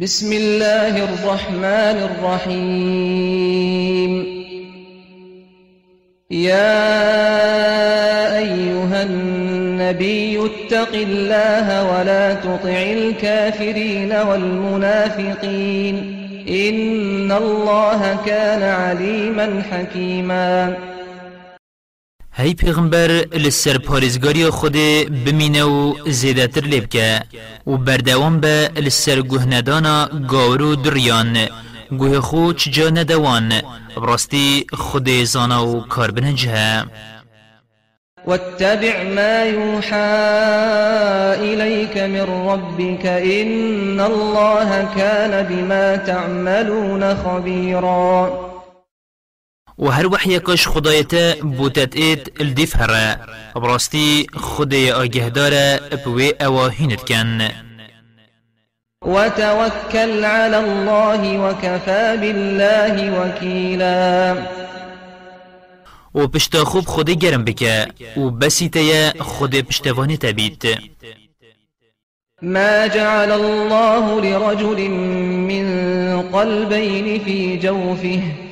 بسم الله الرحمن الرحيم. يا أيها النبي اتق الله ولا تطع الكافرين والمنافقين. إن الله كان عليما حكيما. هی پیغمبر لسر پارزگاری خود بمینه و زیدتر لیب که و بردوان به لسر گهندانا گاورو دریان گوه خو چجا ندوان براستی خود زانا و کار بنجه واتبع ما يوحى إليك من ربك إن الله كان بما تعملون خبيراً. و هر وحی کش خدایت بوتت اید الدیف هره براستی خدای آگه داره بوی اواهینت کن وتوكل على الله وكفى بالله وكيلا و پشتا خوب خودی گرم بکه و بسی تیه خود پشتوانی تبید ما جعل الله لرجل من قلبين في جوفه.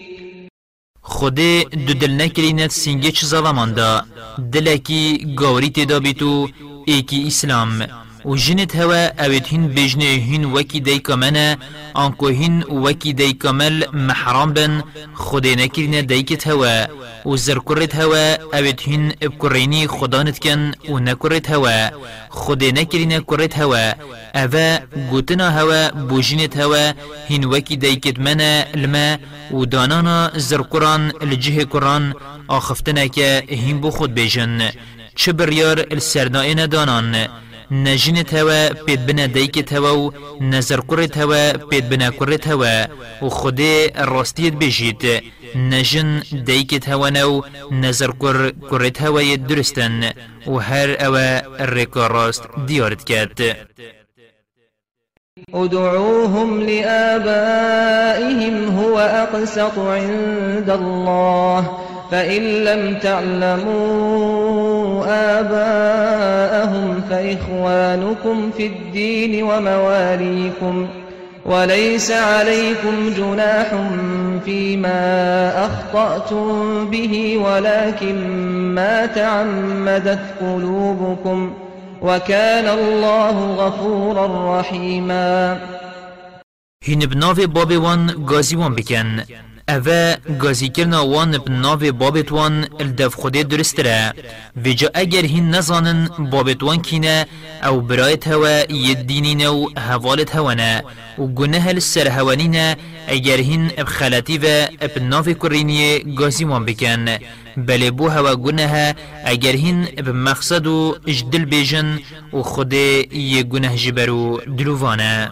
خودی دو دل نکرینت سینگه چه ظلمان دا دلکی گاوری تدا بیتو ایکی اسلام. و جنت هوا اوید هین بجنه هین وکی دی کمنه آنکو هین وکی دی کمل محرام بن خودی نکرینه دیکت هوا. و زرکرت هوا اوید هین بکرینی خدانت کن و نکرت هوا. خودی نکرینه کرت هوا. اوه گوتنا هوا بوجینت هوا هین وکی دیکت منه لما و دانانا زرکران لجه کران آخفتنه که هین بو خود بیجن. چه بریار السردائن دانان. نجن توا پید بنا دیک توا و نظر کر توا پید بنا کر توا و خود راستیت بجید نجن دیک توا نو نظر کر کر توا درستن و هر أو رکا راست دیارت کرد ادعوهم لآبائهم هو أقسط عند الله. فإن لم تعلموا آباءهم فإخوانكم في الدين ومواليكم وليس عليكم جناح فيما أخطأتم به ولكن ما تعمدت قلوبكم وكان الله غفورا رحيما. هین بناو باب وان گازی وان بکن. اوه گازی کرنا وان بناو بابت وان الدف خود درست را اگر هین نزانن بابت وان کینه أو برایت هوا یدینین و حوالت هوانا و گنه السر هوانین اگر هین بخلطی و بناو کرینی گازی وان بکن بله بو هوا گنه اگر هین بمقصد و اجدل بیجن و خود یه گنه جبرو دلووانه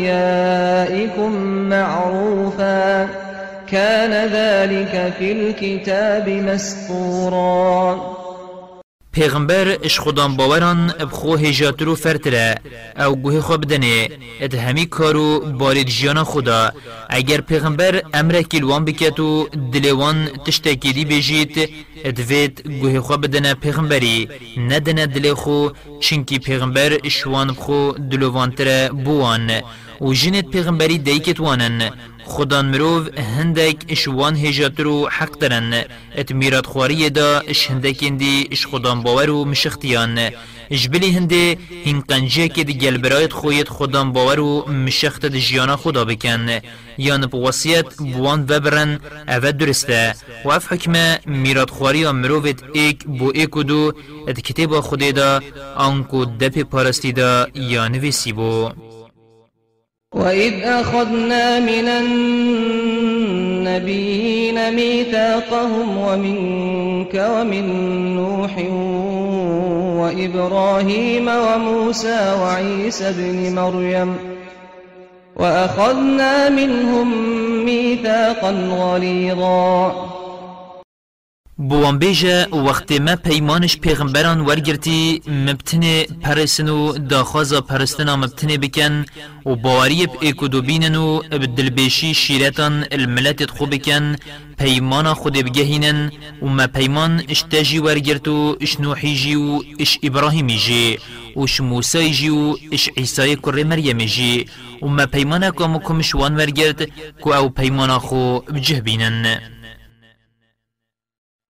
كان ذلك في الكتاب مسطورا. پیغمبر اش خودان باوران بخو هجاترو فرتره أو گوه خو بدنه ات همی کارو بارید جیانا خدا. اگر پیغمبر أمر کلوان بکتو دلوان تشتکیدی بجید ات وید گوه خو بدنه پیغمبری ندنه دل خو چنکی پیغمبر اشوان بخو دلوان تره بوان. و جنت پیغمبری دیکت وانن. خدان مروف هندك اش وان هجاترو حق درن ات میراد خواری دا اش هندکین دی اش خدان باورو مشختیان جبلی هنده هین قنجه که دی گل برایت خویت خودم باور و مشخت دی جیانا خدا بکن یان بواسیت بوان ببرن او درسته و اف حکمه میراد خواری مروفت ایک بو ایکو دو ات کتاب خودی دا آنکو دپ پارستی دا یا نویسی بو وإذ أخذنا من النبيين ميثاقهم ومنك ومن نوح وإبراهيم وموسى وعيسى بن مريم وأخذنا منهم ميثاقا غليظا بوان بیجه وقت ما پیمانش پیغمبران ورگرتی مبتنه پرسن و پرستنا مبتنه بکن و باوری ایکو دو بینن و بدلبیشی شیرتان الملت خو بکن پیمان خود بگهینن و ما پیمان اشتاجی ورگرت و اش نوحی جی و اش ابراهیمی جی و اش موسی جی و اش عیسای کر مریم جی و ما پیمان کامو کمشوان ورگرت کو أو پیمان خو بجه بینن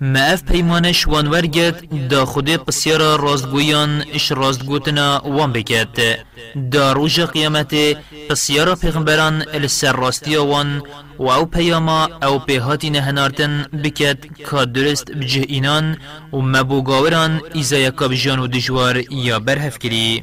ما أف پیمانش وان ورگت دا خود پسیارا راستگویان اش راستگوتنا وان بکت دا روژ قیامت پسیارا پیغمبران السر راستی وان و أو پیاما أو پیهاتی نهنارتن بکت که درست بجه اینان و مبوگاوران ایزا یکا بجان و دجوار یا برهف کری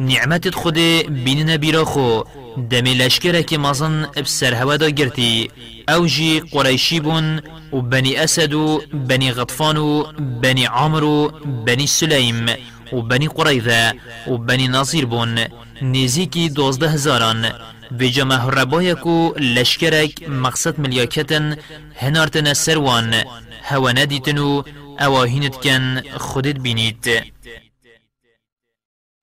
نعمت خود بین نبیرا خو دمی لشکره که مازن بسر هوا دا گرتی. أو جی قریشی بون و بنی اسد و بنی غطفان و بنی عامر و بنی سلیم و بنی قریظه و بنی ناظیر بون. نزیکی دوزده هزاران. ربای کو لشکرک مقصد ملیاکتن هنارتن سروان. هوا ندیتن و اواهینت کن خودت بینید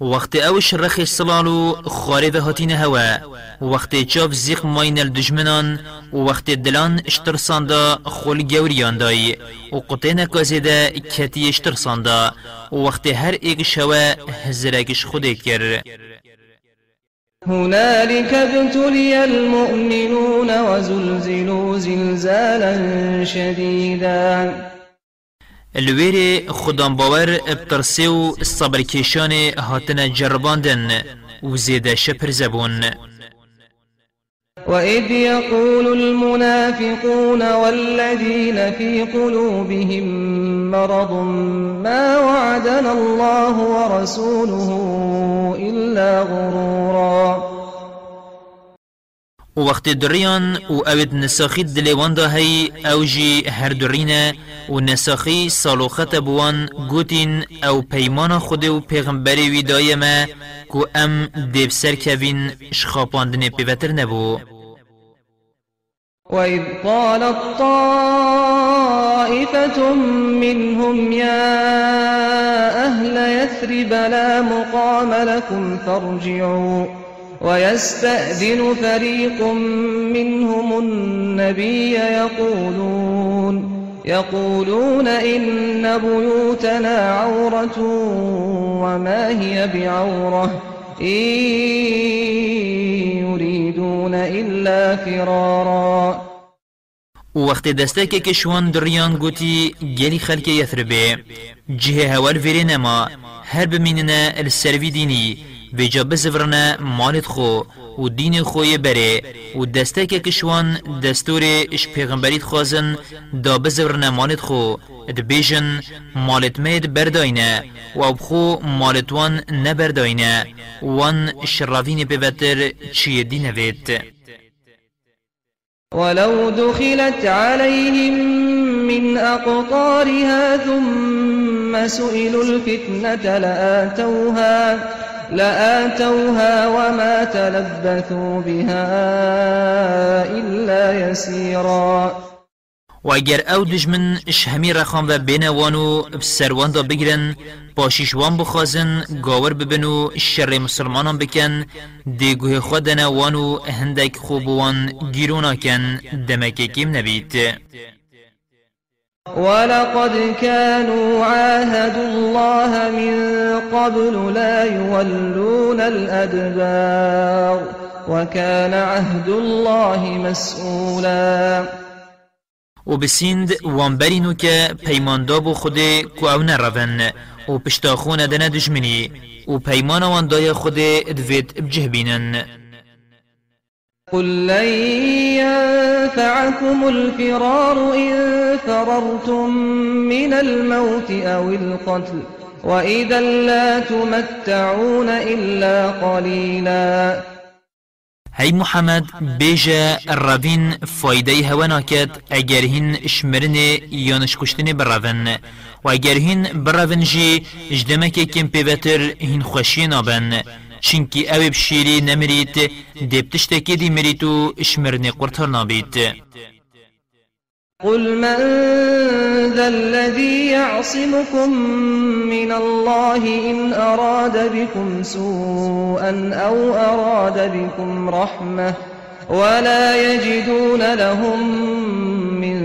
وقت اوش رخ سلالو خارب هاتين هوا. وقت چاف زيق ماين الدجمنان وقت دلان اشترساندا خول گوريان داي وقتين كازيدا كتي اشترساندا وقت هر ايك شوا هزركش خود كر هنالك ابتلي المؤمنون وزلزلوا زلزالا شديدا الویر خودم باور ابترسی و صبر کشان هاتن جرباندن و زیده شپر زبون وإذ يقول المنافقون والذين في قلوبهم مرض ما وعدنا الله ورسوله إلا غرورا وقت دریان و اوید نساخی دا هی أو جی هر درینه و نساخی سالوخت بوان گوتین أو پیمان خود و پیغمبری وی دایمه کو ام دیب سر کوین شخاپاندن پیوتر نبو. وإذ قالت طائفة منهم يا أهل يثرب لا مقام لكم فارجعوا. ويستأذن فريق منهم النبي يقولون يقولون إن بيوتنا عورة وما هي بعورة إن يريدون إلا فرارا. وقت دسته که کشوان دریان گوتی گلی خلک یثربه جه هوال ویری نما هر بمیننه السروی دینی ویجا بزورنه مالت خو و دین خوی بره و دسته که کشوان دستور اش پیغمبریت خوازن دا بزور نمالت خو دبیجن مالت مید برداینه و ابخو مالت وان نبرداینه. وان شرافین ببتر چیه دینه وید؟ ولو دخلت عليهم من أقطارها ثم سئلوا الفتنة لآتوها لآتوها وما تلبثوا بها إلا يسيرا. و اگر أو دجمن اش همی رخان و بین وانو بسروان دا بگرن باشیشوان بخوازن گاور ببنو شر مسلمانان بکن دیگوه خودن وانو هندک خوبوان گیرونا کن دمکه کم نبید ولقد كانوا عاهدوا الله من قبل لا يولون الأدبار وكان عهد الله مسؤولا. و بسیند وان که پیماندا بو خود کو أو نرون و پشتاخون دنه دجمنی و پیمان وان دای خود ادوید بجه بینن قل لن ينفعكم الفرار إن فررتم من الموت أو القتل وإذا لا تمتعون إلا قليلاً. هی محمد بیجا روین فایده هوا ناکد اگر هین شمرن یانش کشتن براون. و اگر هین خوشی نابن. چنکی أو بشیری نمرید دبتشتکی دی مریتو شمرن قرطر نابید قل من ذا الذي يعصمكم من الله إن أراد بكم سوءا أو أراد بكم رحمة ولا يجدون لهم من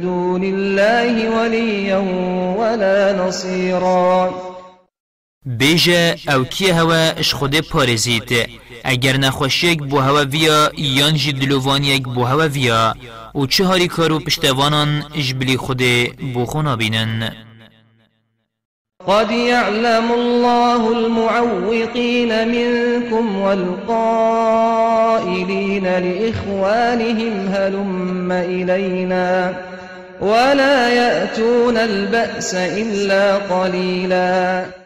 دون الله وليا ولا نصيرا. بيجا أو كي هوا اش خوده پارزید اگر نخوشیک بو هوا ویا یان جی دلوانیک بو هوا ویا و چه هاری کارو پشتوانان اجبلی خود بخونا بینن قد يعلم الله المعوقين منكم والقائلين لإخوانهم هلم إلينا ولا يأتون البأس إلا قليلاً.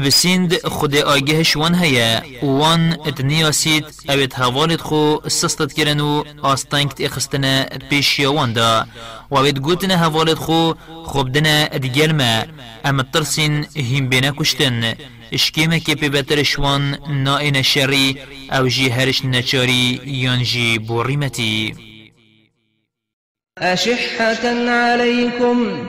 بسیند خود آگهش وان هیا وان اتنیاسید اوید حوالت خو سستت کرن و آستانکت اخستن پیش وان دا و اوید گوتن حوالت خو خوبدن ادگل ما اما ترسین هم بینا کشتن اشکیمه که پی بتر شوان نائن شری أو جی هرش نچاری یان جی بوریمتی أشحة عليكم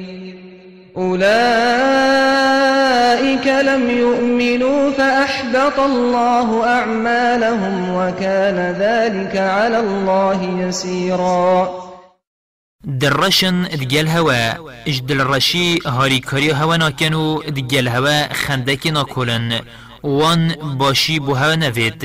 أولئك لم يؤمنوا فأحبط الله أعمالهم وكان ذلك على الله يسيرا. درشن دگل هوا اج دلرشی هاری کاری هوا ناکنو دگل هوا خندکی ناکولن وان باشی بو هوا نوید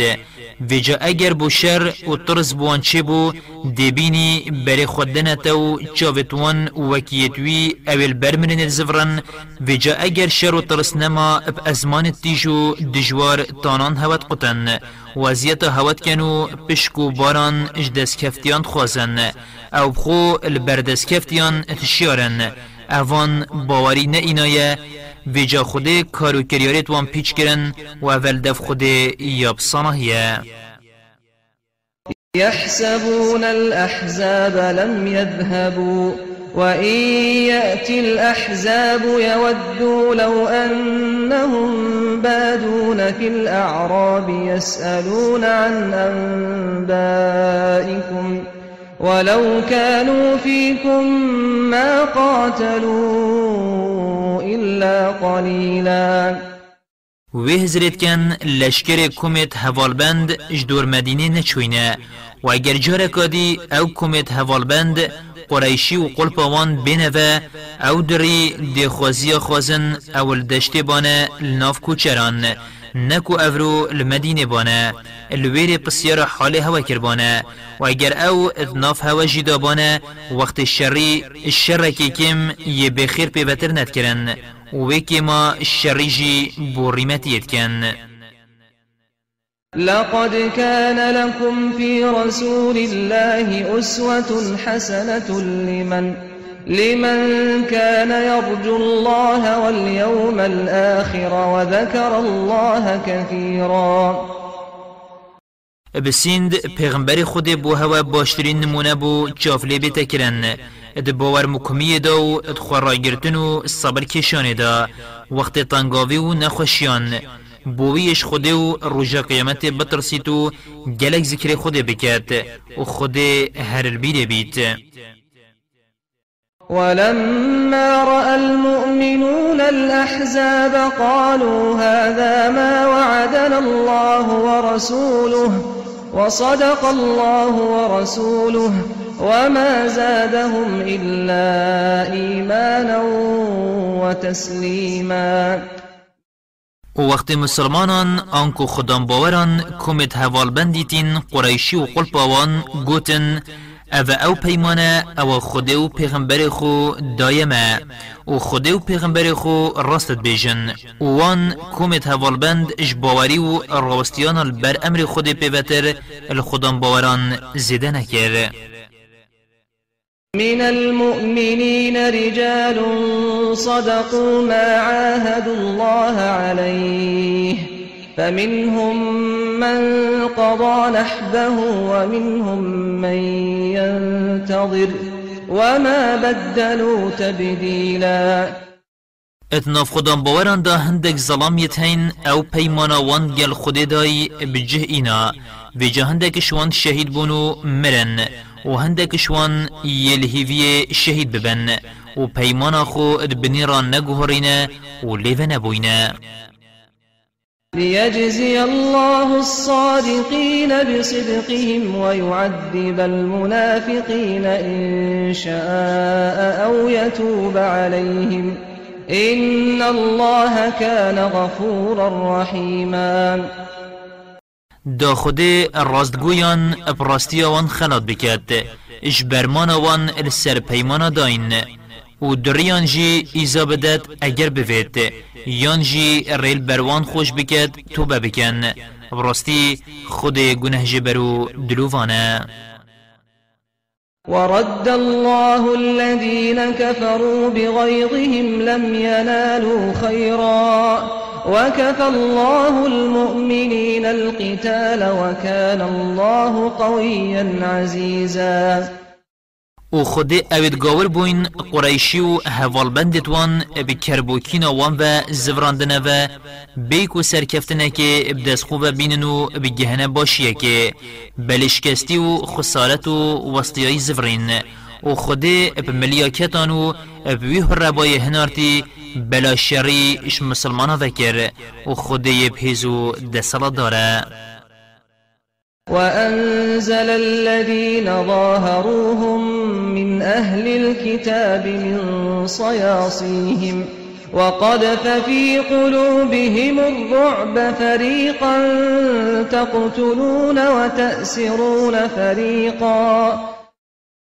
ویجا اگر بو شر و طرز بوان چه بو دبینی بری خودنتو چاوتوان وکیتوی اول برمرن الزفرن ویجا اگر شر و طرز نما اب ازمان تیجو دجوار تانان هوت قطن وزیت هوت کنو پشکو باران اجدس کفتیان خوازن أو بخو البردس کفتیان تشیارن اوان باوری نه اینایه ویجا خوده کارو کریاریت وان پیچ کرن و اول دف خوده یابسانه يحسبون الأحزاب لم يذهبوا وإن يأتي الأحزاب يودوا لو أنهم بادون في الأعراب يسألون عن أنبائكم ولو كانوا فيكم ما قاتلوا إلا قليلا. وهزرت كان لشكر كومت هوالبند جدور مدينة نچوينه و اگر جاره کادی او کمت هوالبند قریشی و قلب وان بینه او دری دی خوازی خوازن دشتی بانه لناف کوچران نکو افرو المدینه بانه الویر پسیار حال هوا کربانه و اگر أو اذناف هوا جیدا بانه وقت الشری الشر که کم یه بخیر پیوتر ند کرن و وکی ما الشری جی بوریمتیت کن لقد كان لكم في رسول الله أسوة حسنة لمن لمن كان يرجو الله واليوم الآخر وذكر الله كثيرا. بسیند پیغمبر خود بو هوا باشترین نمونه بو چافلی بیتا کرن اد باور مکمی دا و اد خورای و صبر کشانه دا. وقت تنگاوی و نخوشیان. بویش خود و روژا قیامت بترسید و گلک ذکر خود بکد و خود هر البیر بیت. ولما رأى المؤمنون الأحزاب قالوا هذا ما وعدنا الله ورسوله وصدق الله ورسوله وما زادهم إلا إيمانا وتسليما. وقت مسلمانان آنکو خدام باوران کمت هوال بندیتین قریشی و قلپاوان گوتن أو أو پیمانه أو خود و پیغمبر خو دایمه و خود و پیغمبر خو راستت بیجن وان کومت هوالبند اش باوری و راستیان البر أمر خود پیوتر الخدام باوران زیده نکر من المؤمنين رجال صدقوا ما عاهدوا الله عليه. فمنهم من قضى نحبه ومنهم من ينتظر وما بدلوا تبديلا. اتناف خدام باوران دا هندك ظلام يتهين أو پیمانا وان گل خود داي بجه اینا. و جه هندك شوان شهید بونو مرن. و هندك شوان يلهيوية شهید ببن. و پیمانا خو ادبنيران نگوهرين و لیو نبوين ليجزي الله الصادقين بصدقهم ويعذب المنافقين إن شاء أو يتوب عليهم. إن الله كان غفورا رحيما. دا خود راستگویان براستیا وان خلات بکد اش برمان وان السر پیمان داین و دریان جی ایزا بدد اگر بوید یان جی ریل بروان خوش بکد تو بکن براستی خود گنه جبرو دلووانه. ورد الله الذين كفروا بغيظهم لم ينالوا خيرا. وكفى الله المؤمنين القتال وكان الله قويا عزيزا. و خود اوید گاور بوین قریشی و هوال بندت وان بکربوکین وان و زوراندنه و بیک و سرکفتنه که بدست خوب بینن و بگهنه باشیه که بلشکستی و خسارت و وسطیای زورین. و خود بملیاکتان و بویه ربای هنارتی بلا شری اش مسلمانا وکر. و خود بهیزو دسلا داره. وأنزل الذين ظاهروهم من أهل الكتاب من صياصيهم وقذف في قلوبهم الرعب فريقا تقتلون وتأسرون فريقا.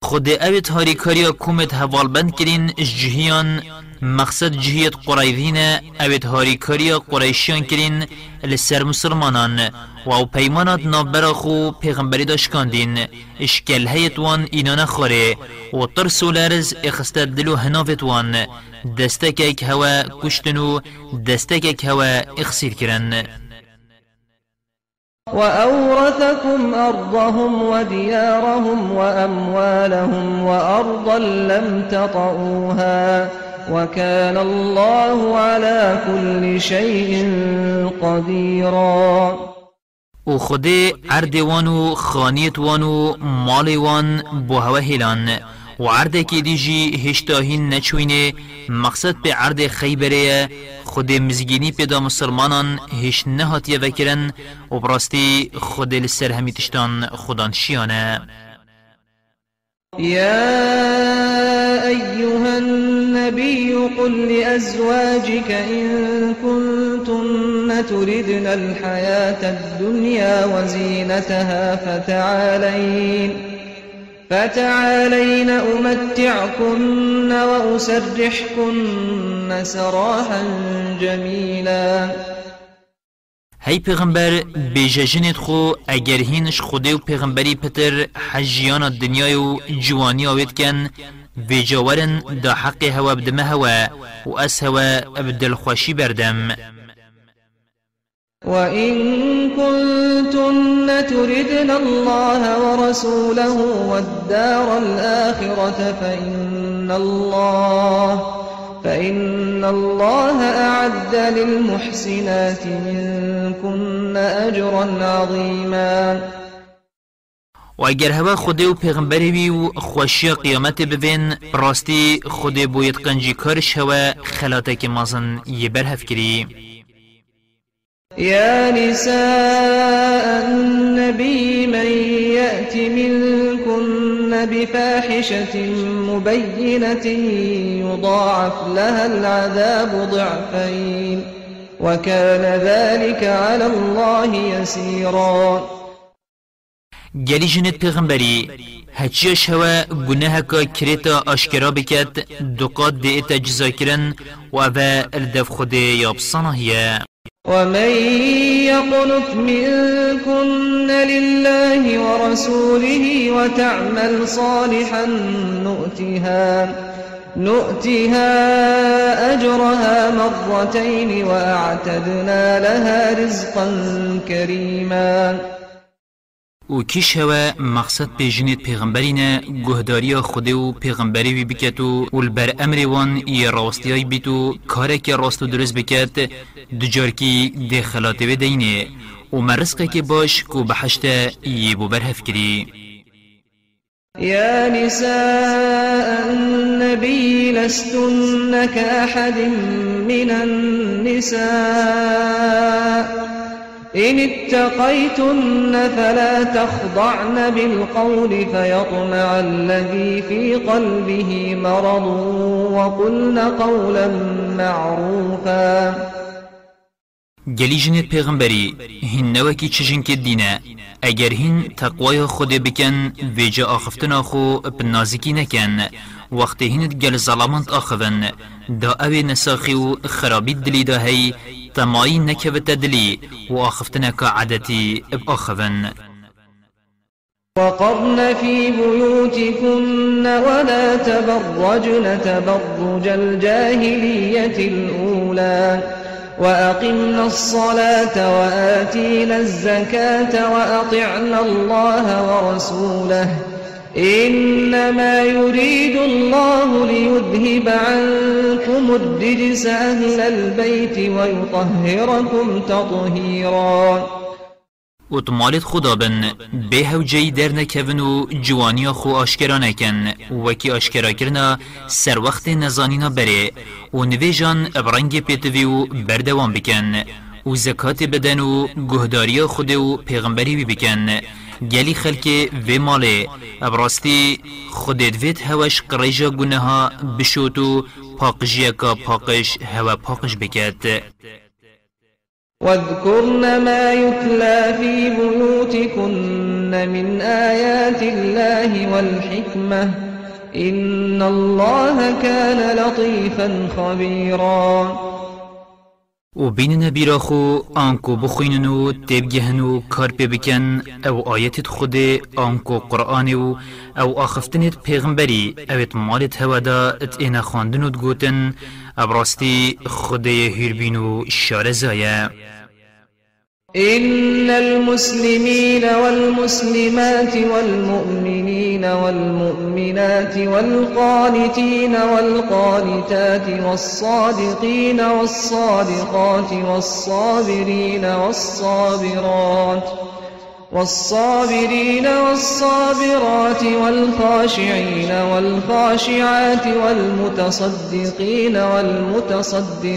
خود اوید هاری کاریا کومت هوال بند کرین جهیان مقصد جهیت قرائذین اوید هاری کاریا قرائشیان کرین لسر مسلمانان و أو پیمانات نابرا خو پیغمبری داشکاندین. اشکل هیت وان اینا نخوره و ترس و لرز اخسته دلو هنافت وان دستک ایک هوا کشتنو دستک ایک هوا اخسیر کرن. وأورثكم أرضهم وديارهم وأموالهم وأرضا لم تطئوها وكان الله على كل شيء قديرا. و خود عرد وانو خانیت وانو مال وان بو هوا هلان و عرض که دیجی هشتاهین نچوینه مقصد به عرض خیبره خود مزگینی پیدا مسلمانان هش نهاتیه وکرن و براستی خود لسر همی تشتان خودان شیانه يا أيها النبي قل لأزواجك إن كنتن تردن الحياة الدنيا وزينتها فتعالين فتعالين أمتعكن وأسرحكن سراحا جميلا. هی پیغمبر بیجه جنید خو اگر هینش خوده و پیغمبری پتر حجیان دنیای و جوانی آوید کن و جاورن دا حق هوا بدمه هوا و اس هوا بدل خوشی بردم. وإن كنتن تردن الله ورسوله والدار الآخرة فإن الله فإن الله أعد للمحسنات منكن أجرا عظيما و اگر هوا خوده و پیغمبری بی و خوشی قیامت ببین راستی خوده بوید قنجی کارش هوا خلاته که مازن یه برهف کری. يا نساء النبي من يأت منكن بفاحشة مبينة يضاعف لها العذاب ضعفين وكان ذلك على الله يسيرا گلی جنت پیغمبری هچیش هوا گناه که کریتا اشکرا بکد دقات دیتا جزا کرن و اوه الدف خود یابسانه هیه ومن يقنت منكن لله ورسوله وتعمل صالحا نؤتها نؤتها أجرها مرتين وأعتدنا لها رزقا كريما و کیش هوا مقصد پیجنید پیغمبرینه؟ گهداری خود و پیغمبری بی بکت و البر أمر وان ای راستی های بیتو کاره که راست و درست بکت دجار کی دخلاته بدینه و مرزقه که باش کو بحشت ای بو برهف کری. يا نساء النبي لستن كأحد من النساء. إن اتقيتن فلا تخضعن بالقول فيطمع الذي في قلبه مرض وقلن قولا معروفا. گلی جنت پیغمبری هین نوکی چجن که دینه اگر هین تقوای خود بکن ویجا آخفتنا خو بنازکی نکن وقت هینت گل ظلامانت آخفن دا اوی نساخی و خرابی دلی دا هی تمایی نکبت دلی و آخفتنا که عدتی بآخفن وقرن في بيوتكن ولا تبرجن تبرج الجاهلية الأولى. وأقمنا الصلاة وآتينا الزكاة وأطعنا الله ورسوله. إنما يريد الله ليذهب عنكم الرجس أهل البيت ويطهركم تطهيرا. و تمالت خدا بن به هو جی در نکون و جوانی خو آشکرا نکن. وکی آشکرا کرنا سر وقت نزانینا بره. و نویجان ابرنگ پیتوی و بردوان بکن. و زکات بدن و گهداری خود و پیغمبری بکن. گلی خلک و ماله. ابراستی خودت وید هوش قریجا گناها بشوتو پاقجیا کا پاقش هوا پاقش بکد واذكرن ما يتلى في بيوتكن من آيات الله والحكمة إن الله كان لطيفا خبيرا و بین نبیرا خو آنکو بخوینن و تبگهن و کار پی بکن او آیتت خود آنکو قرآن و او آخفتنت پیغمبری اوت مالت هودا ات اینا خواندن و دگوتن ابراستی خود هیربین و شارزایه. إن المسلمين والمسلمات والمؤمنين والمؤمنات والقانتين والقانتات والصادقين والصادقات والصابرين والصابرات والصابرين والصابرات والخاشعين والخاشعات والمتصدقين والمتصدقات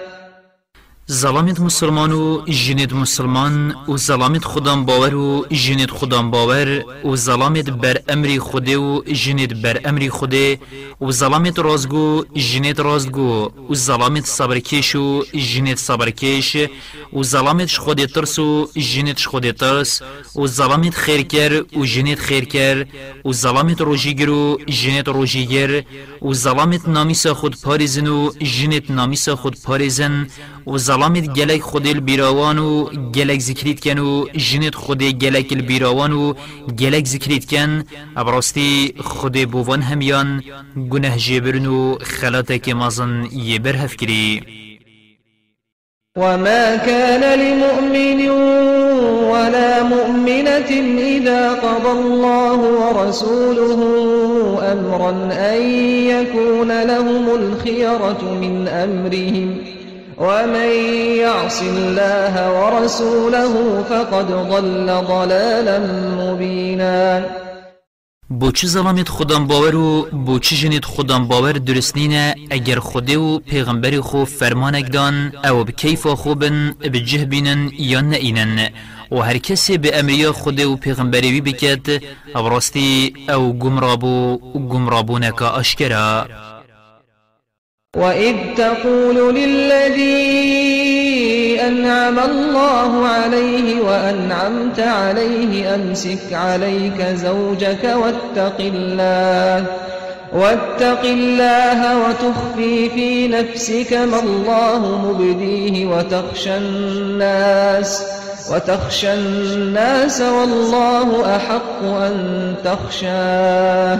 ظلامت مسلمان و جنت مسلمان و ظلامت خودم باور و جنت خودم باور و ظلامت بر امری خوده و جنت بر امری خوده و ظلامت رازگو جنت رازگو و ظلامت صبرکش و جنت صبرکش و ظلامت خود ترس و جنت خود ترس و ظلامت خیر کر و جنت خیر کر و ظلامت روژیگر و جنت روژیگر و ظلامت نامیس خود پارزن و جنت نامیس خود پارزن و ظلامت گلک خود البیراوان و گلک ذکریت کن و جنت خود گلک البیراوان و گلک ذکریت کن. ابراستی خود بوان همیان گنه جبرن و خلاتک مازن یبر هفکری وما كان لمؤمن ولا مؤمنة إذا قضى الله ورسوله أمرا أن يكون لهم الخيرة من أمرهم. ومن يعص الله ورسوله فقد ضل ضلالا مبينا. بوچی ظلامت خودم باور و بوچی جنید خودم باور درست نینه اگر خوده و پیغمبر خو فرمان اگدان أو بکیف خوبن بجه بینن یا نینن و هر کسی به امریا خوده و پیغمبری بکد ابراستی أو گمرابو گمرابونک اشکرا وإذ تقول للذي أنعم الله عليه وأنعمت عليه أمسك عليك زوجك واتق الله واتق الله وتخفي في نفسك ما الله مبديه وتخشى الناس وتخشى الناس والله أحق أن تخشاه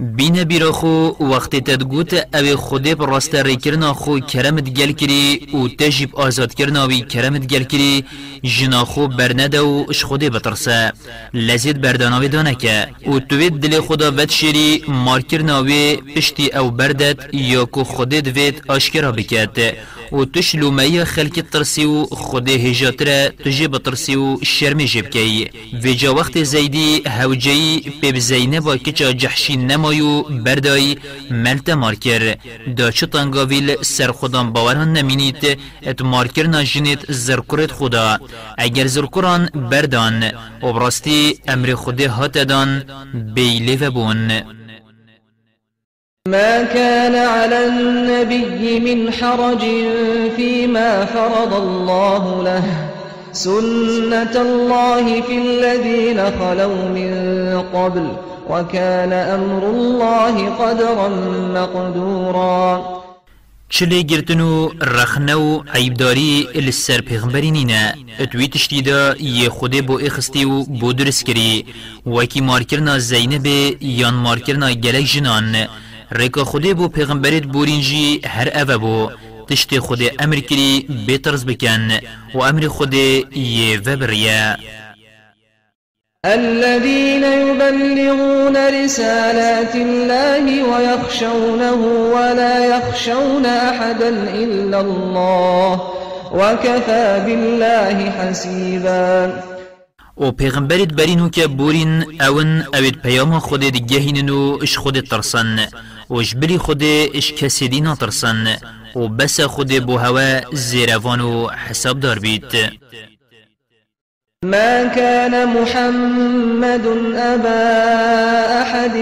بین بیرا خو وقت تدگوت او خود راست ریکرنا خو کرمت گل کری و تجیب آزاد کرنا وی کرمت گل کری جنا خو برنده و اش خود بترسه لزید برداناوی دانکه و توید دل خدا ود شیری مار کرنا وی پشتی او بردت یا کو خودت وید آشکرا بکد و تش لومایی خلق ترسی و خود هجاتره تجی بترسی و شرمی جب کی و جا وقت زیدی هوجی پیب زینبا کچا جحشی نمایو بردای ملت مارکر. دا چه تنگاویل سر خودان باوران نمینید ات مارکر ناجنید زرکرت خدا اگر زرکران بردان و براستی أمر خود هاتدان بیلی و بون ما كان على النبي من حرج فيما فرض الله له. سنة الله في الذين خلوا من قبل وكان أمر الله قدرا مقدورا. چلی گرتنو رخنو عیبداری السر پیغمبری نینه اتوی تشتیدا یه خوده بو اخستی و بو درس کری وکی مارکرنا زینب یان مارکرنا گلک جنان ریکا خودی بو پیغمبرت بورینجی هر اوه بو تشتی خود أمر کری بیترز بکن و أمر خود یه وبریا الذين يبلغون رسالات الله ويخشونه ولا يخشون أحدا إلا الله وكفى بالله حسيبا. و پیغمبرت برینو که بورین اون اوید پیام خود دیگهینن و اش خود ترسن و جبری خود اش کسی دی نترسن و بس خود بو هوا زیروان و حساب دار بید ما كان محمد أبا أحد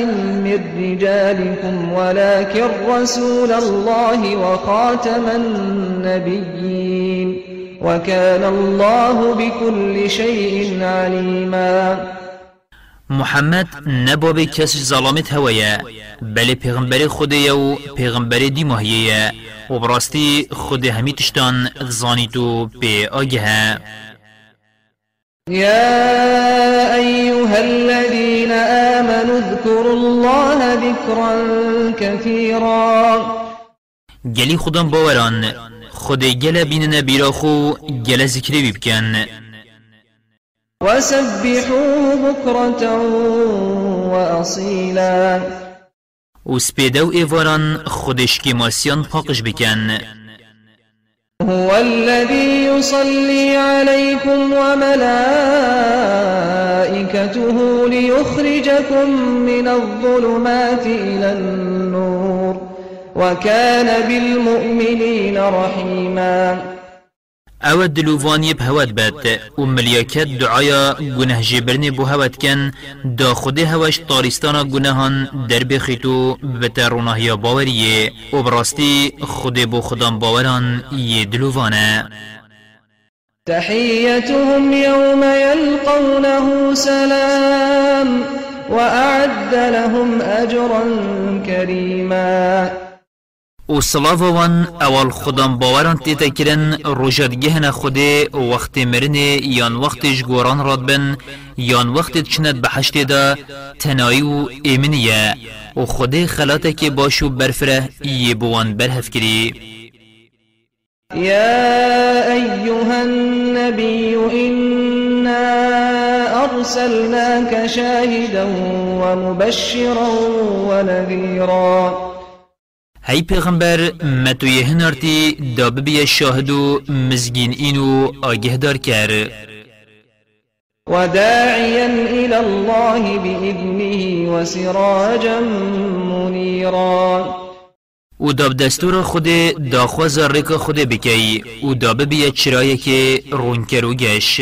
من رجالكم ولكن رسول الله وخاتم النبيين. وكان الله بكل شيء عليما. محمد نبابه کس ظلامت هویه بله پیغمبر خوده و پیغمبر دی ماهیه و براستی خود همی تشتان زانی تو به آگه يا أيها الذين آمنوا اذكروا الله ذكرا كثيرا. گلی خودم باوران خود گل بین نبیرا خو گل ذکری بیبکن وسبحوه بكرة وأصيلا. و سپیدو ایواران خودش که ماسیان پاقش بکن هو الذي يصلي عليكم وملائكته ليخرجكم من الظلمات إلى النور وكان بالمؤمنين رحيما أو دلووانی بهوت بد و ملیاکت دعایا گنه جبرن بو هوت کن دا خود هوش تاریستانا گناهان در بخیتو بتر روناهیا باوریه و براستی خود بو خودم باوران یه دلووانه تحيتهم يوم يلقونه سلام وأعد لهم أجرا كريما و وان اول خودم باوران تیتا کرن روشت گهن خوده وقت مرنه یان وقتش گوران راد بن یان وقت چند بحشت دا تنایی و ایمنیه. و خوده خلاته که باشو برفره یه بوان برهف کری. يا أيها النبي إنا أرسلناك شاهدا ومبشرا ونذيرا هی پیغمبر متوی هنرتی دا ببی شاهد و مزگین اینو آگه دار کر وداعيا إلى الله بإذنه وسراجا منيرا و داب دستور خود داخواز رک خود بکی و داب بیا چرای که رونکرو گش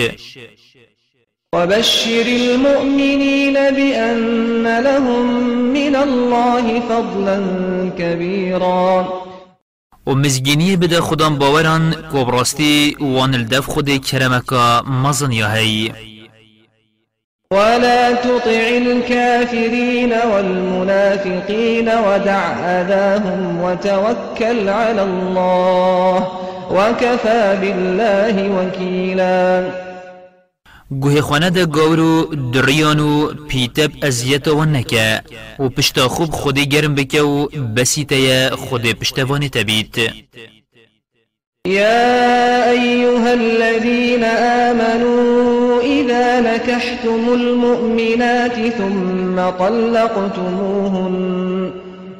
وبشر المؤمنين بأن لهم من الله فضلا كبيرا. و مزگینی بده خودم باوران کبراستی وان الدف خود کرمکا مزن یا هی. ولا تطع الكافرين والمنافقين ودع أذاهم وتوكل على الله وكفى بالله وكيلاً. گوه خانه ده گورو دریانو پیتب ازیت و نکه. و پشتا خوب خودی گرم بکه و بسیته خود پشتوانی تبید يا أيها الذين آمنوا إذا نكحتم المؤمنات ثم طلقتموهن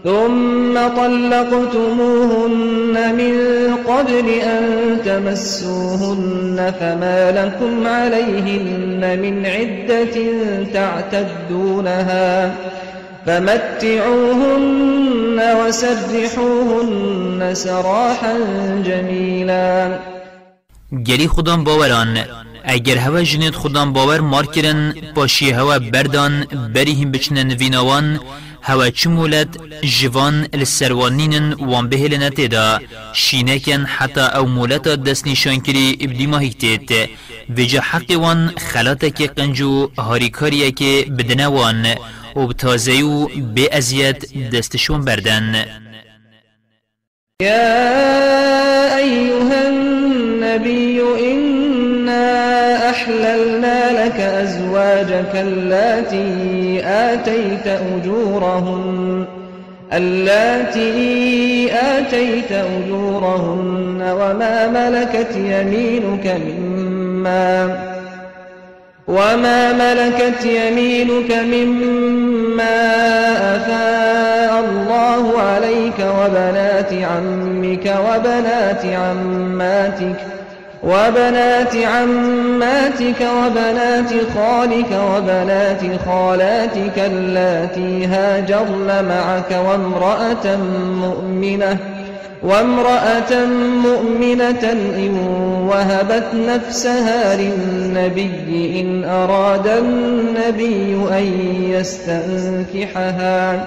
ثم طلقتموهن من قبل أن تمسوهن فما لكم عليهن من عدة تعتدونها فمتعوهن وسرحوهن سراحا جميلا. گری خودم باوران. اگر هوا جنید خودم باور مار کرن پاشی هوا بردان بری هم بچنن ویناوان هوا چمولت جوان السروانين وان بهل نتدا شينكن حتى أو مولتا دست نشان کری ابدی ماهیتت وجا حق وان خلاتك قنجو هاریکاریه که بدنوان و بتازيو بي ازيت دستشون بردن يا أيها النبي أزواجك اللاتي آتيت أجورهن اللاتي آتيت أجورهن وما ملكت يمينك مما وما ملكت يمينك مما أفاء الله عليك وبنات عمك وبنات عماتك. وبنات عماتك وبنات خالك وبنات خالاتك اللاتي هاجرن معك وامرأة مؤمنة وامرأة مؤمنة إن وهبت نفسها للنبي إن أراد النبي أن يستنكحها.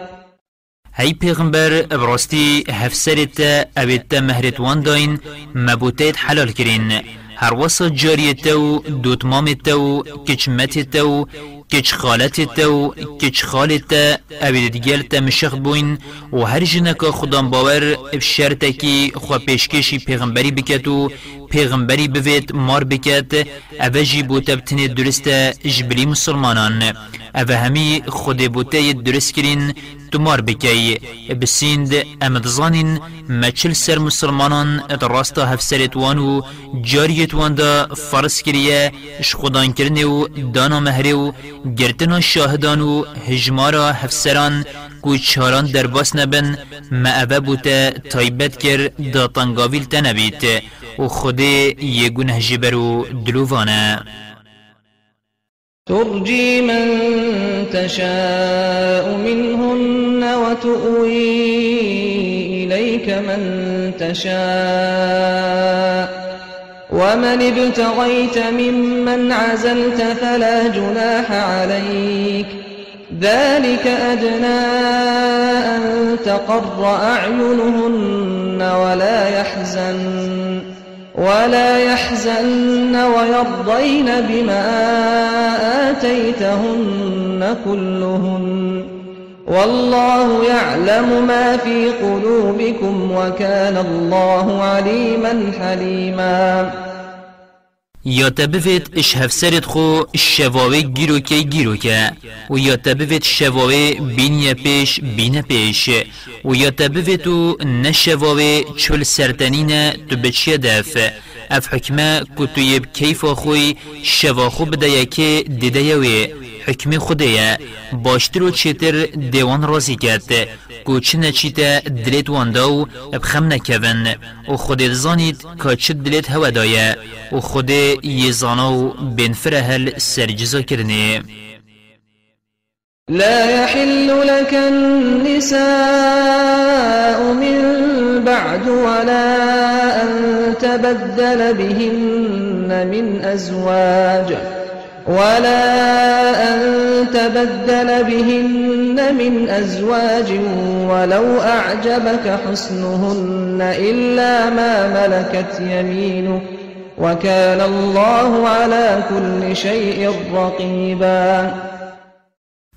هی پیغمبر براستی هفسرت اویت مهرت وان داین مبوتیت حلال کرین هر وصا جاریت و دوتمامت و کچمت و کچ خالت تو کچ خالت اوید دیگل تا مشخ بوین و هر جنکا خودان باور بشرط کی خوا پیشکشی پیغمبری بکت و پیغمبری بوید مار بکت اوجی بوتا بتنی درست جبری مسلمانان. أو همی خود بوته درست کرین تمار بکی بسیند امد زانین مچل سر مسلمانان ات راستا هفسرت وانو جاریت وان دا فرس کریه اش خودان کرنه و دانا مهره و گرتنا شاهدان هجمارا هفسران کو چاران در باس نبن ما اوه بوته تایبت کر دا تنگاویل تنبیت و خود یه گونه جبرو دلووانه ترجي من تشاء منهن وتؤوي إليك من تشاء. ومن ابتغيت ممن عزلت فلا جناح عليك. ذلك أدنى أن تقر أعينهن ولا يحزن. ولا يحزن ويرضين بما آتيتهن كلهن. والله يعلم ما في قلوبكم وكان الله عليما حليما. یا تبفت اش هفسرت خو شواوه گیرو که گیرو که و یا تبفت شواوه بینی پیش بین پیش و یا تبفت و نشواوه چل سرتنین تو بچه دف. اف حکمه کتویب کیف خوی شوا خو بده که دیده یوی. حکم خوده باشتر و چیتر دیوان رازی کرد کو چه نچیتا دلت وانداو بخم نکون و خود زانید که دلت هوا دایه. و خود یزانو بین فرهل سرجزا کرنه. لا يحل لك النساء من بعد ولا أن تبدل بهن من أزواج. ولا أن تبدل بهن من أزواج ولو أعجبك حسنهن إلا ما ملكت يمينك وكان الله على كل شيء رقيبا.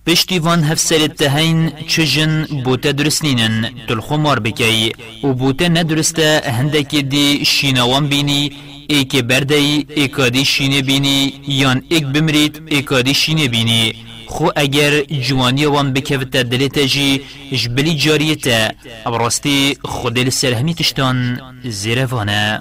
پشتیوان هفسرت تهین چجن بوته درسنینن تلخو مار بکی. و بوته ندرسته هندکی دی شینوان بینی ایک بردهی ایکادی شینه بینی یان ایک بمرید ایکادی شینه بینی خو اگر جوانی وان بکفت دلت جی جبلی جاریتا ابراستی خودل سرهمی تشتان زیروانه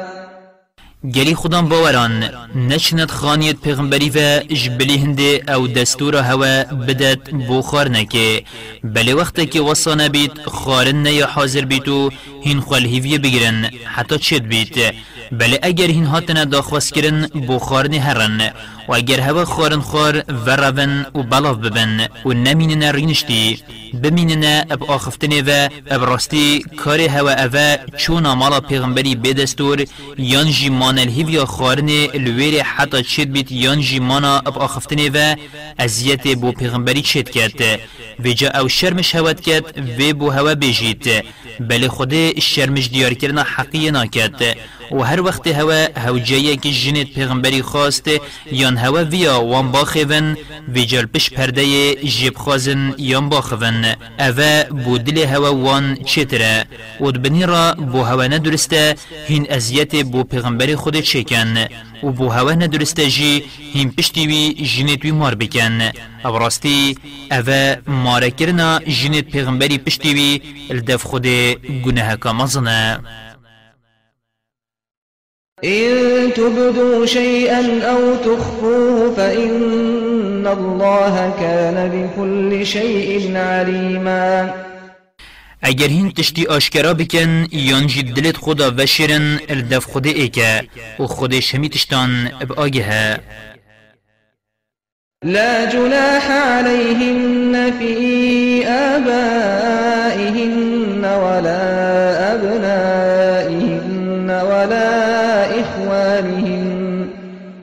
گلی خودم باوران نچند خانیت پیغمبری و جبلی هنده أو دستور هوا بدت بو خار نکه. بلی وقت که وصانه بید خارن یا حاضر بیتو هین خوال هیویه بگیرن حتی چید بید بله اگر هین هاتنا داخواست کرن بو خارن و اگر هوا خارن خار و روان و بلاف ببن و نمینن رینشتی بمینن اب آخفتنه و اب راستی کار هوا اوه چون مالا پیغمبری بدستور یان جی مان الهیویا خارن الویر حتی چید بیت یان جی مانا اب آخفتنه و ازیت بو پیغمبری چید کرد. و جا أو شرمش هوت کرد و بو هوا بیجید. بله خود شرمش دیار کرنا حقیه ناکد و هر وقت هوا هوجایه که جنت پیغمبری خواست یان هوا ویا وان باخون و جلپش پرده جیب خازن یان باخون. اوه بودل هوا وان چتره و دبنی بو هوا ندرسته هین ازیت بو پیغمبری خود چکن و بو هوا ندرسته جی هین پشتی وی جنت وی مار بکن. ابراستی اوه ماره کرنا جنت پیغمبری پشتی وی الدف خود گناه که مزنه إن تبدوا شيئا أو تخفوه فإن الله كان بكل شيء عليما. اگر هین تشتی آشکرا بکن یان جی دلت خدا وشرن الدف خود ایکه و خودش همی تشتان اب آگه لا جناح عليهن في آبائهن ولا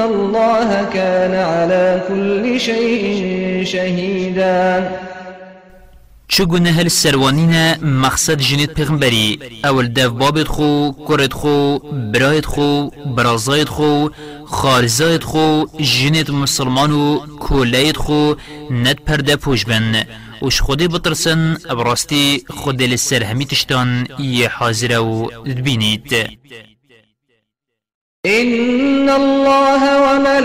الله كان على كل شيء شهيدا. چگونه هل سروانین مقصد جنید پیغمبری؟ اول دف بابت خو کرد خو برایت خو برازایت خو خارزایت خو جنید مسلمان و خو ند پرده پوش بن. وش خودی بطرسن ابراستی خودی لسر همی تشتان یه حاضر و دبینید إن الله وملائكته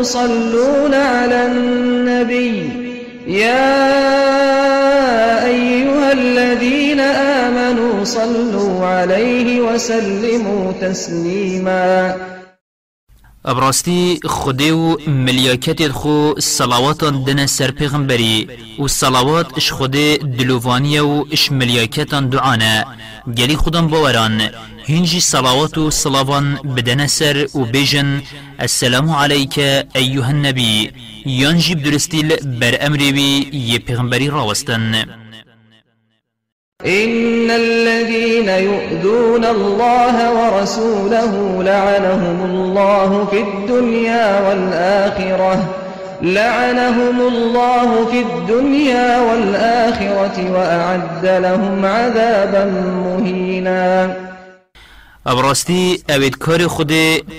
يصلون على النبي. يا أيها الذين آمنوا صلوا عليه وسلموا تسليما. ابراستی خودی و ملیاکت خو صلوات دن سر پیغمبری و صلوات اش خودی دلووانی و اش ملیاکت دعانه گلی خودم باوران. هنجي صلوات و صلوان بدن سر و بيجن السلام عليك أيها النبي. ينجي بدرستيل بر أمري بي يبغمبري راوستن. إن الذين يؤذون الله ورسوله لعنهم الله في الدنيا والآخرة. لعنهم الله في الدنيا والآخرة وأعد لهم عذابا مهينا. ابراستی اوید کار خود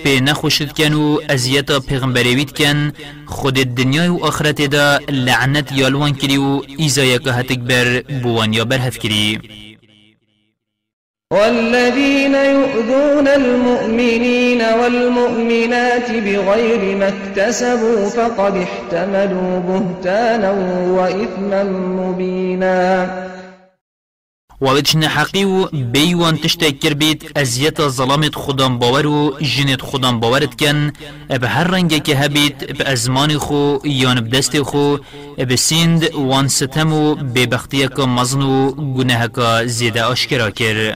پی نخوشد کن و ازیتا پیغمبریوید کن. خود دنیای و آخرت دا لعنت یالوان کری و ایزای که هتک بر بوان یا برهف کری. والذين يؤذون المؤمنين والمؤمنات بغير ما اكتسبوا فقد احتملوا بهتانا وإثما مبينا وابدشن حقی و بیوان تشتک کر بید ازیت ظلامت خودم باور و جنت خودم باورت کن به هر رنگ که هبید به ازمان خو یان بدست خو به سیند وان ستم و ببختی که مزن و گناه که زیده آشکرا کر.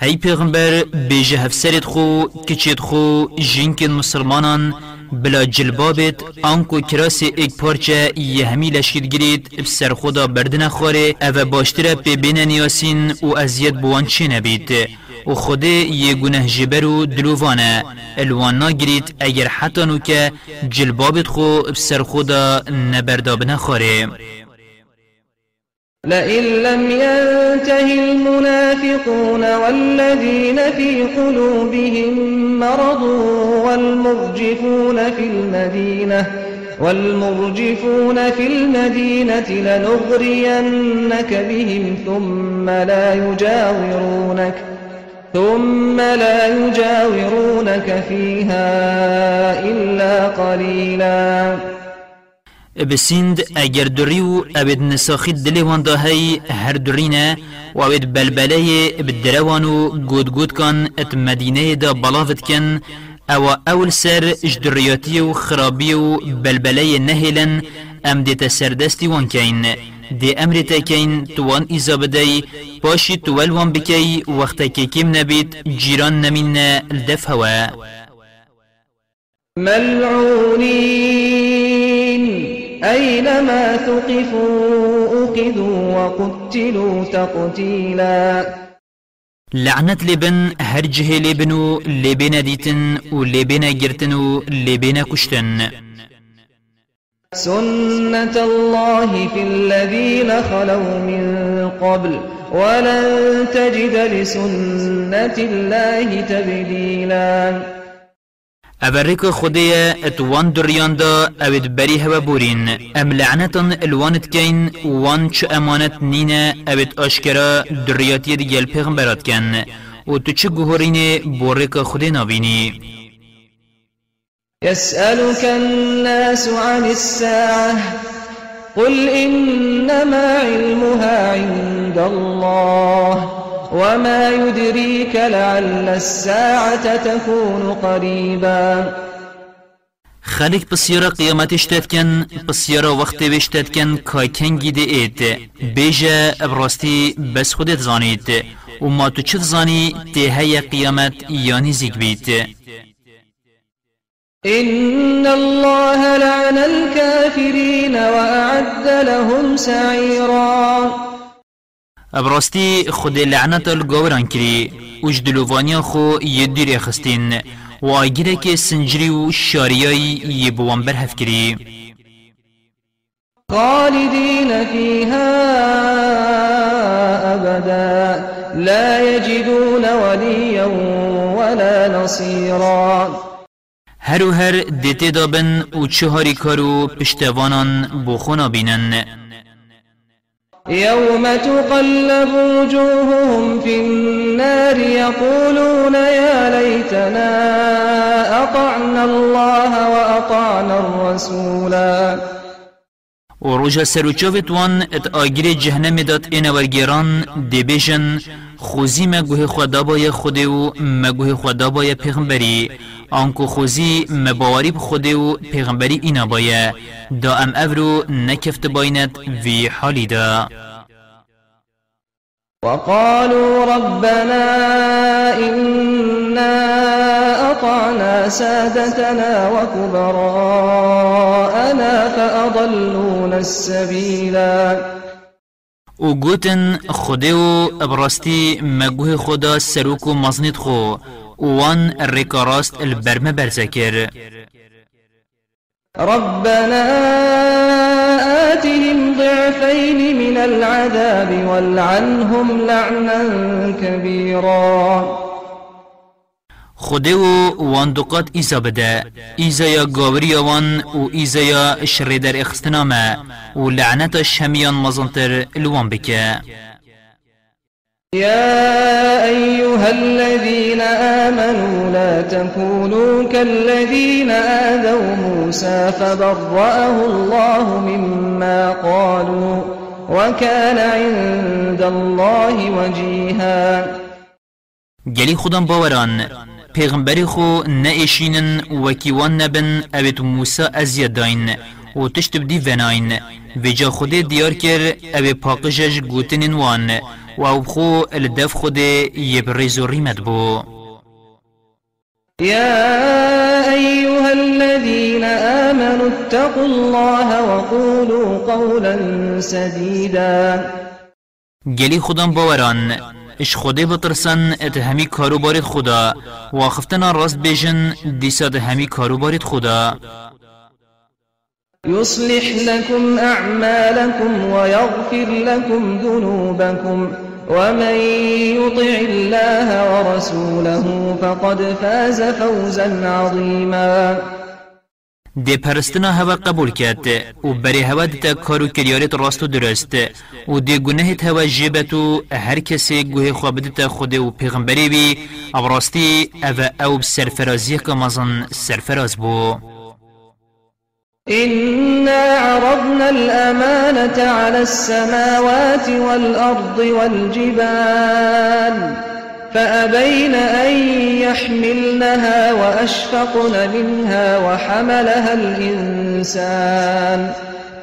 هی پیغمبر بیجه هفسرت خو کچید خو جنکن مسلمانان بلا جلبابت آنکو کراس ایک پارچه یه همی لشکید گرید بسر خدا بردن خواره أو باشتره پی بین نیاسین و ازید بوان چه نبید و خود یه گنه جبر و دلووانه الوان ناگرید اگر حتی نو که جلبابت خو بسر خدا نبرداب نخواره لئن لم ينته المنافقون والذين في قلوبهم مرض والمرجفون في المدينة والمرجفون في المدينة لنغرينك بهم ثم لا يجاورونك ثم لا يجاورونك فيها إلا قليلاً بسند اگر دوری و اوید نساخی دلی وانده هی هر دورینه و اوید بلبله بدروان و گود گود کن ات مدینه دا بلاوت کن أو اول سر اجدریاتی و خرابی و بلبله نهلن ام دیتا سردستی وان کین. دی أمر تکین توان ایزا بدهی پاشی توال وان بکی وقت که کم نبید جیران نمین الدف هوا. ملعونين أينما ثقفوا أخذوا وقتلوا تقتيلا. لعنة لبن هر جهه لبنو لبن ديتن و لبن جرتن لبن كشتن. سنة الله في الذين خلوا من قبل ولن تجد لسنة الله تبديلاً. أبرك خدية إتوان دريان دا اوید بری هوا بورین أم لعنتن إلوانت کین وان چه أمانت نینه اوید اشکرا دریاتی دیگل پیغمبرات کن و تو چه گوهرین بورک خودی نابینی يسألك الناس عن الساعة قل إنما علمها عند الله. وما يدريك لعل الساعة تكون قريبا. خلق بسیارا قیامتش تدکن بسیارا وقت بش تدکن کای کنگی ده اید بیجا ابراستی بس خودت زانید و ما تو چه زانی تهی قیامت یانی زیگ بید إن الله لعن الكافرين وأعد لهم سعيرا. ابراستی خود لعنت الگوران کری وش دلووانیا خو یه دیر خستین و آگیره که سنجری و شاریایی یه بوان برهف کری. خالدين فيها أبدا لا يجدون وليا ولا نصيرا هر و هر دیتی دابن و چهاری کارو پشتوانان بخونا بینن. يوم تقلب وجوههم في النار يقولون يا ليتنا أطعنا الله وأطعنا الرسولا و روژا سروچاوت وان ات آگیر جهنم داد این ورگیران دی بیشن خوزی مگوه خدا بای خوده و مگوه خدا بای پیغمبری. آنکو خوزی مباوری بخوده و پیغمبری اینا بایه. دا ام افرو نکفت باینت وی حالی دا. وقالوا ربنا إنا أطعنا سادتنا وكبراءنا فأضلونا السبيلا. و گوتن خوده و ابراستی مگوه خدا سروک و مزنید خو وان الرکاراست البرم برزکر. ربنا آتهم ضعفين من العذاب والعنهم لعنا كبيرا. خوده و واندقات ایزا بده. ایزا یا گاوری وان و ایزا یا شر در اخستنامه و لعنت شمیان مزنتر الوان بکه. يا أيها الذين آمنوا لا تكونوا كالذين آذوا موسى فبرأه الله مما قالوا وكان عند الله وجيها. گلی خودم باوران پیغمبری خو نئشینن وکیوان نبن اویت موسى ازید داین و تشت بدی وناین. وجا خود دیار کر اوی پاقشش گوتنین وان و أو خو الدف خود یبرز و ریمت بو. يا أيها الذين آمنوا اتقوا الله وقولوا قولا سديدا گلی خودم باوران. إش خوده بترسن ات همی کارو بارید خدا. و خفتنا راست بیجن دیساد همی کارو بارید خدا. يصلح لكم أعمالكم ويغفر لكم ذنوبكم ومن يطع الله ورسوله فقد فاز فوزا عظيما. دی پرستنا هوا قبول کرد. و بری هوا دیتا کارو کریارت راست و درست. و دی گناهت هوا جیبت و هر کسی گوه خواب دیتا خود و پیغمبری بی أو راستی أو أو سرفرازی که مزن سرفراز بو. إنا عرضنا الأمانة على السماوات والأرض والجبال. فأبين أن يحملنها وأشفقن منها وحملها الإنسان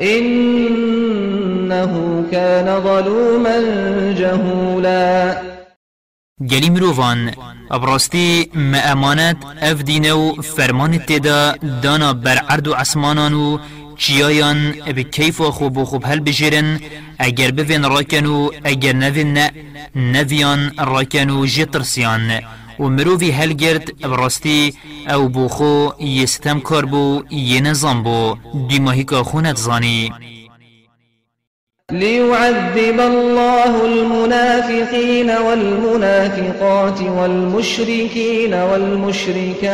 إنه كان ظلوما جهولا. گلی مروفان ابراستی ما امانت اف دینو فرمان تدا دانا بر عسمانانو چیایان به کیف و خوب و خوب هل بجیرن اگر بفین راکنو اگر نوین نه نویان راکنو جترسیان و مروفی هل گرد براستی أو بوخو یستم کار بو یه نظام بو. دیماهی که خونت زانی ليعذب الله المنافقين والمنافقات والمشركين والمشركات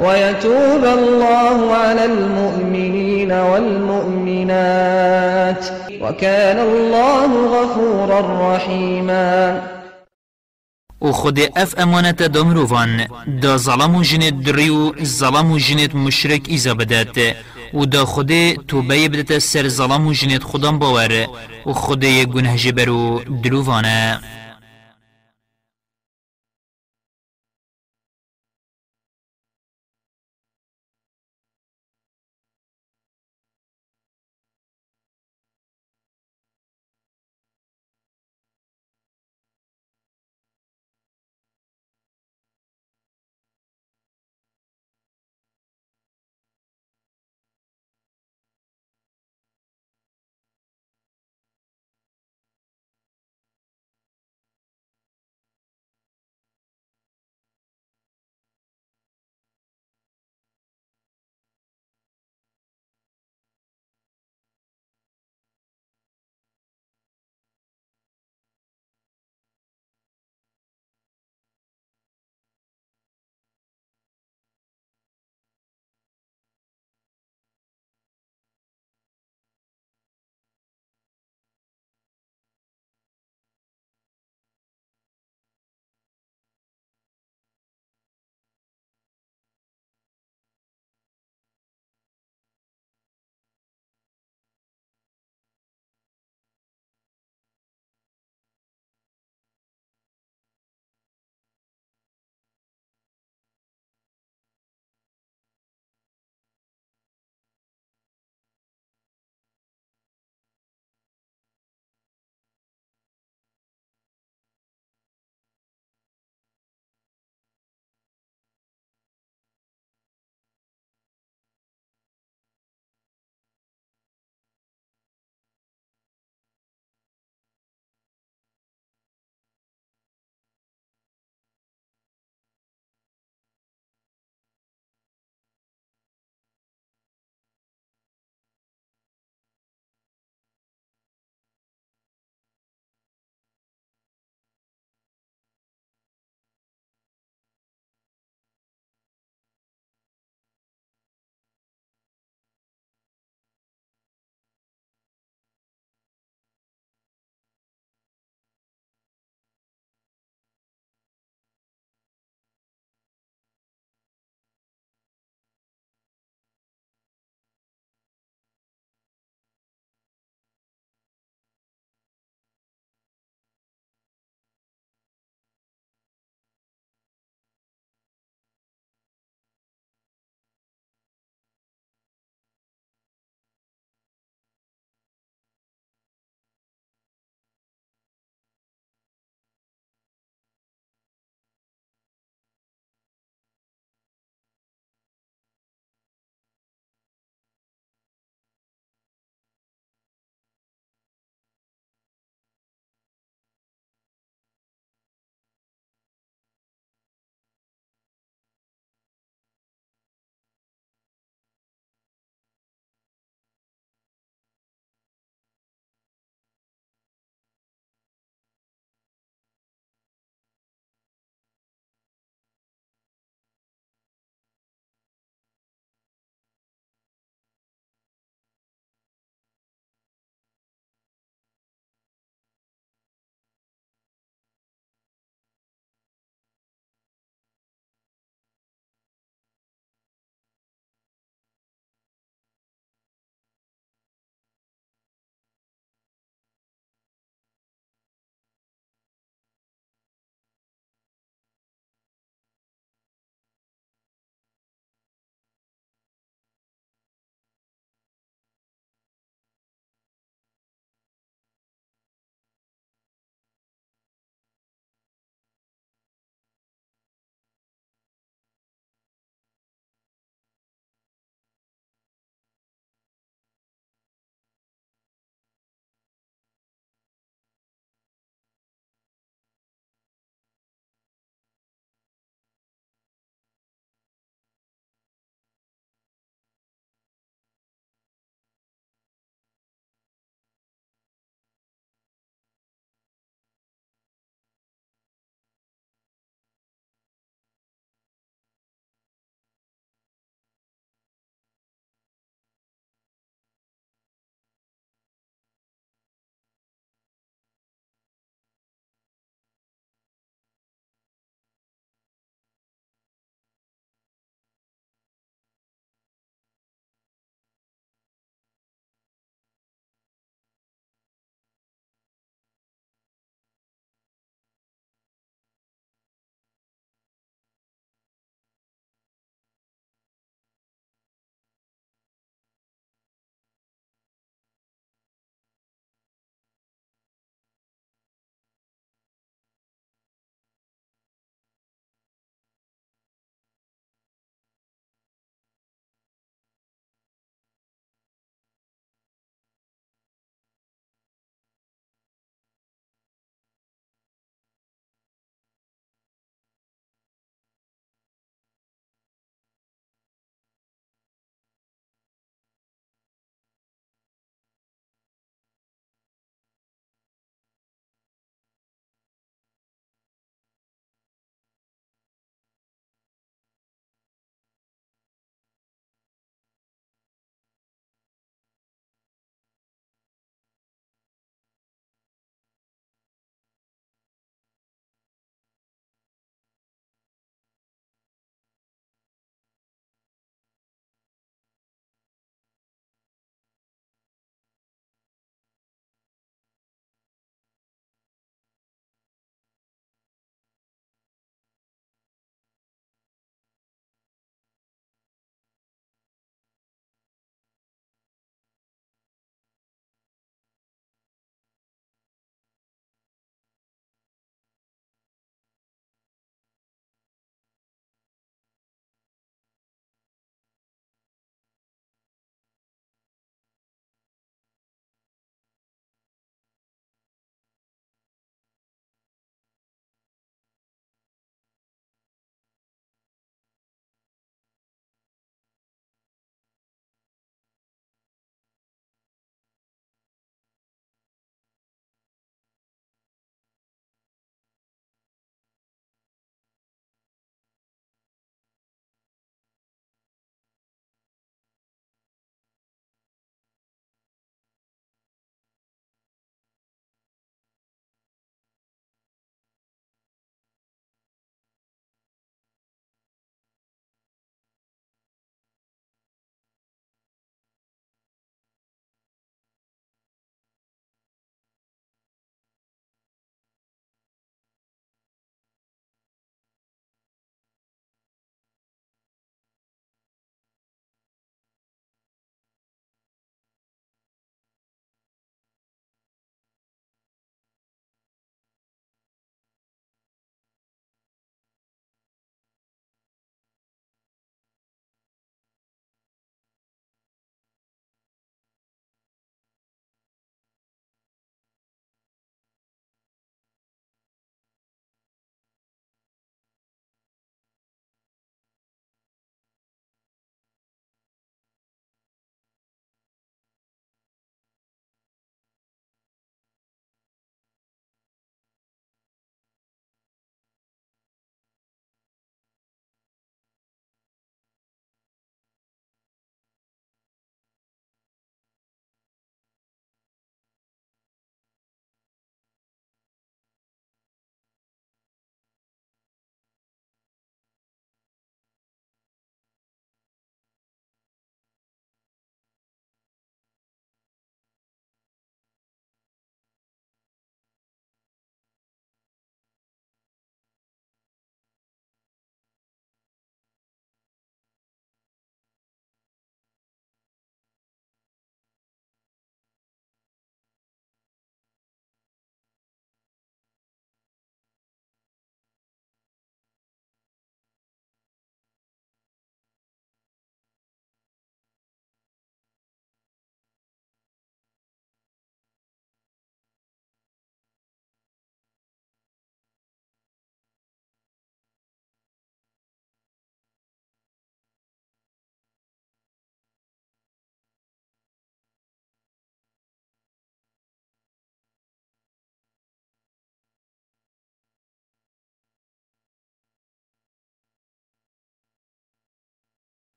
ويتوب الله على المؤمنين والمؤمنات. وكان الله غفورا رحيما. و خود اف امانت دامروفان دا ظلم و جنت دریو ظلم و جنت مشرک ایزا بدد و دا خود توبه بدت سر ظلم و جنت خودم باور. و خود گنه جبرو دروفانه.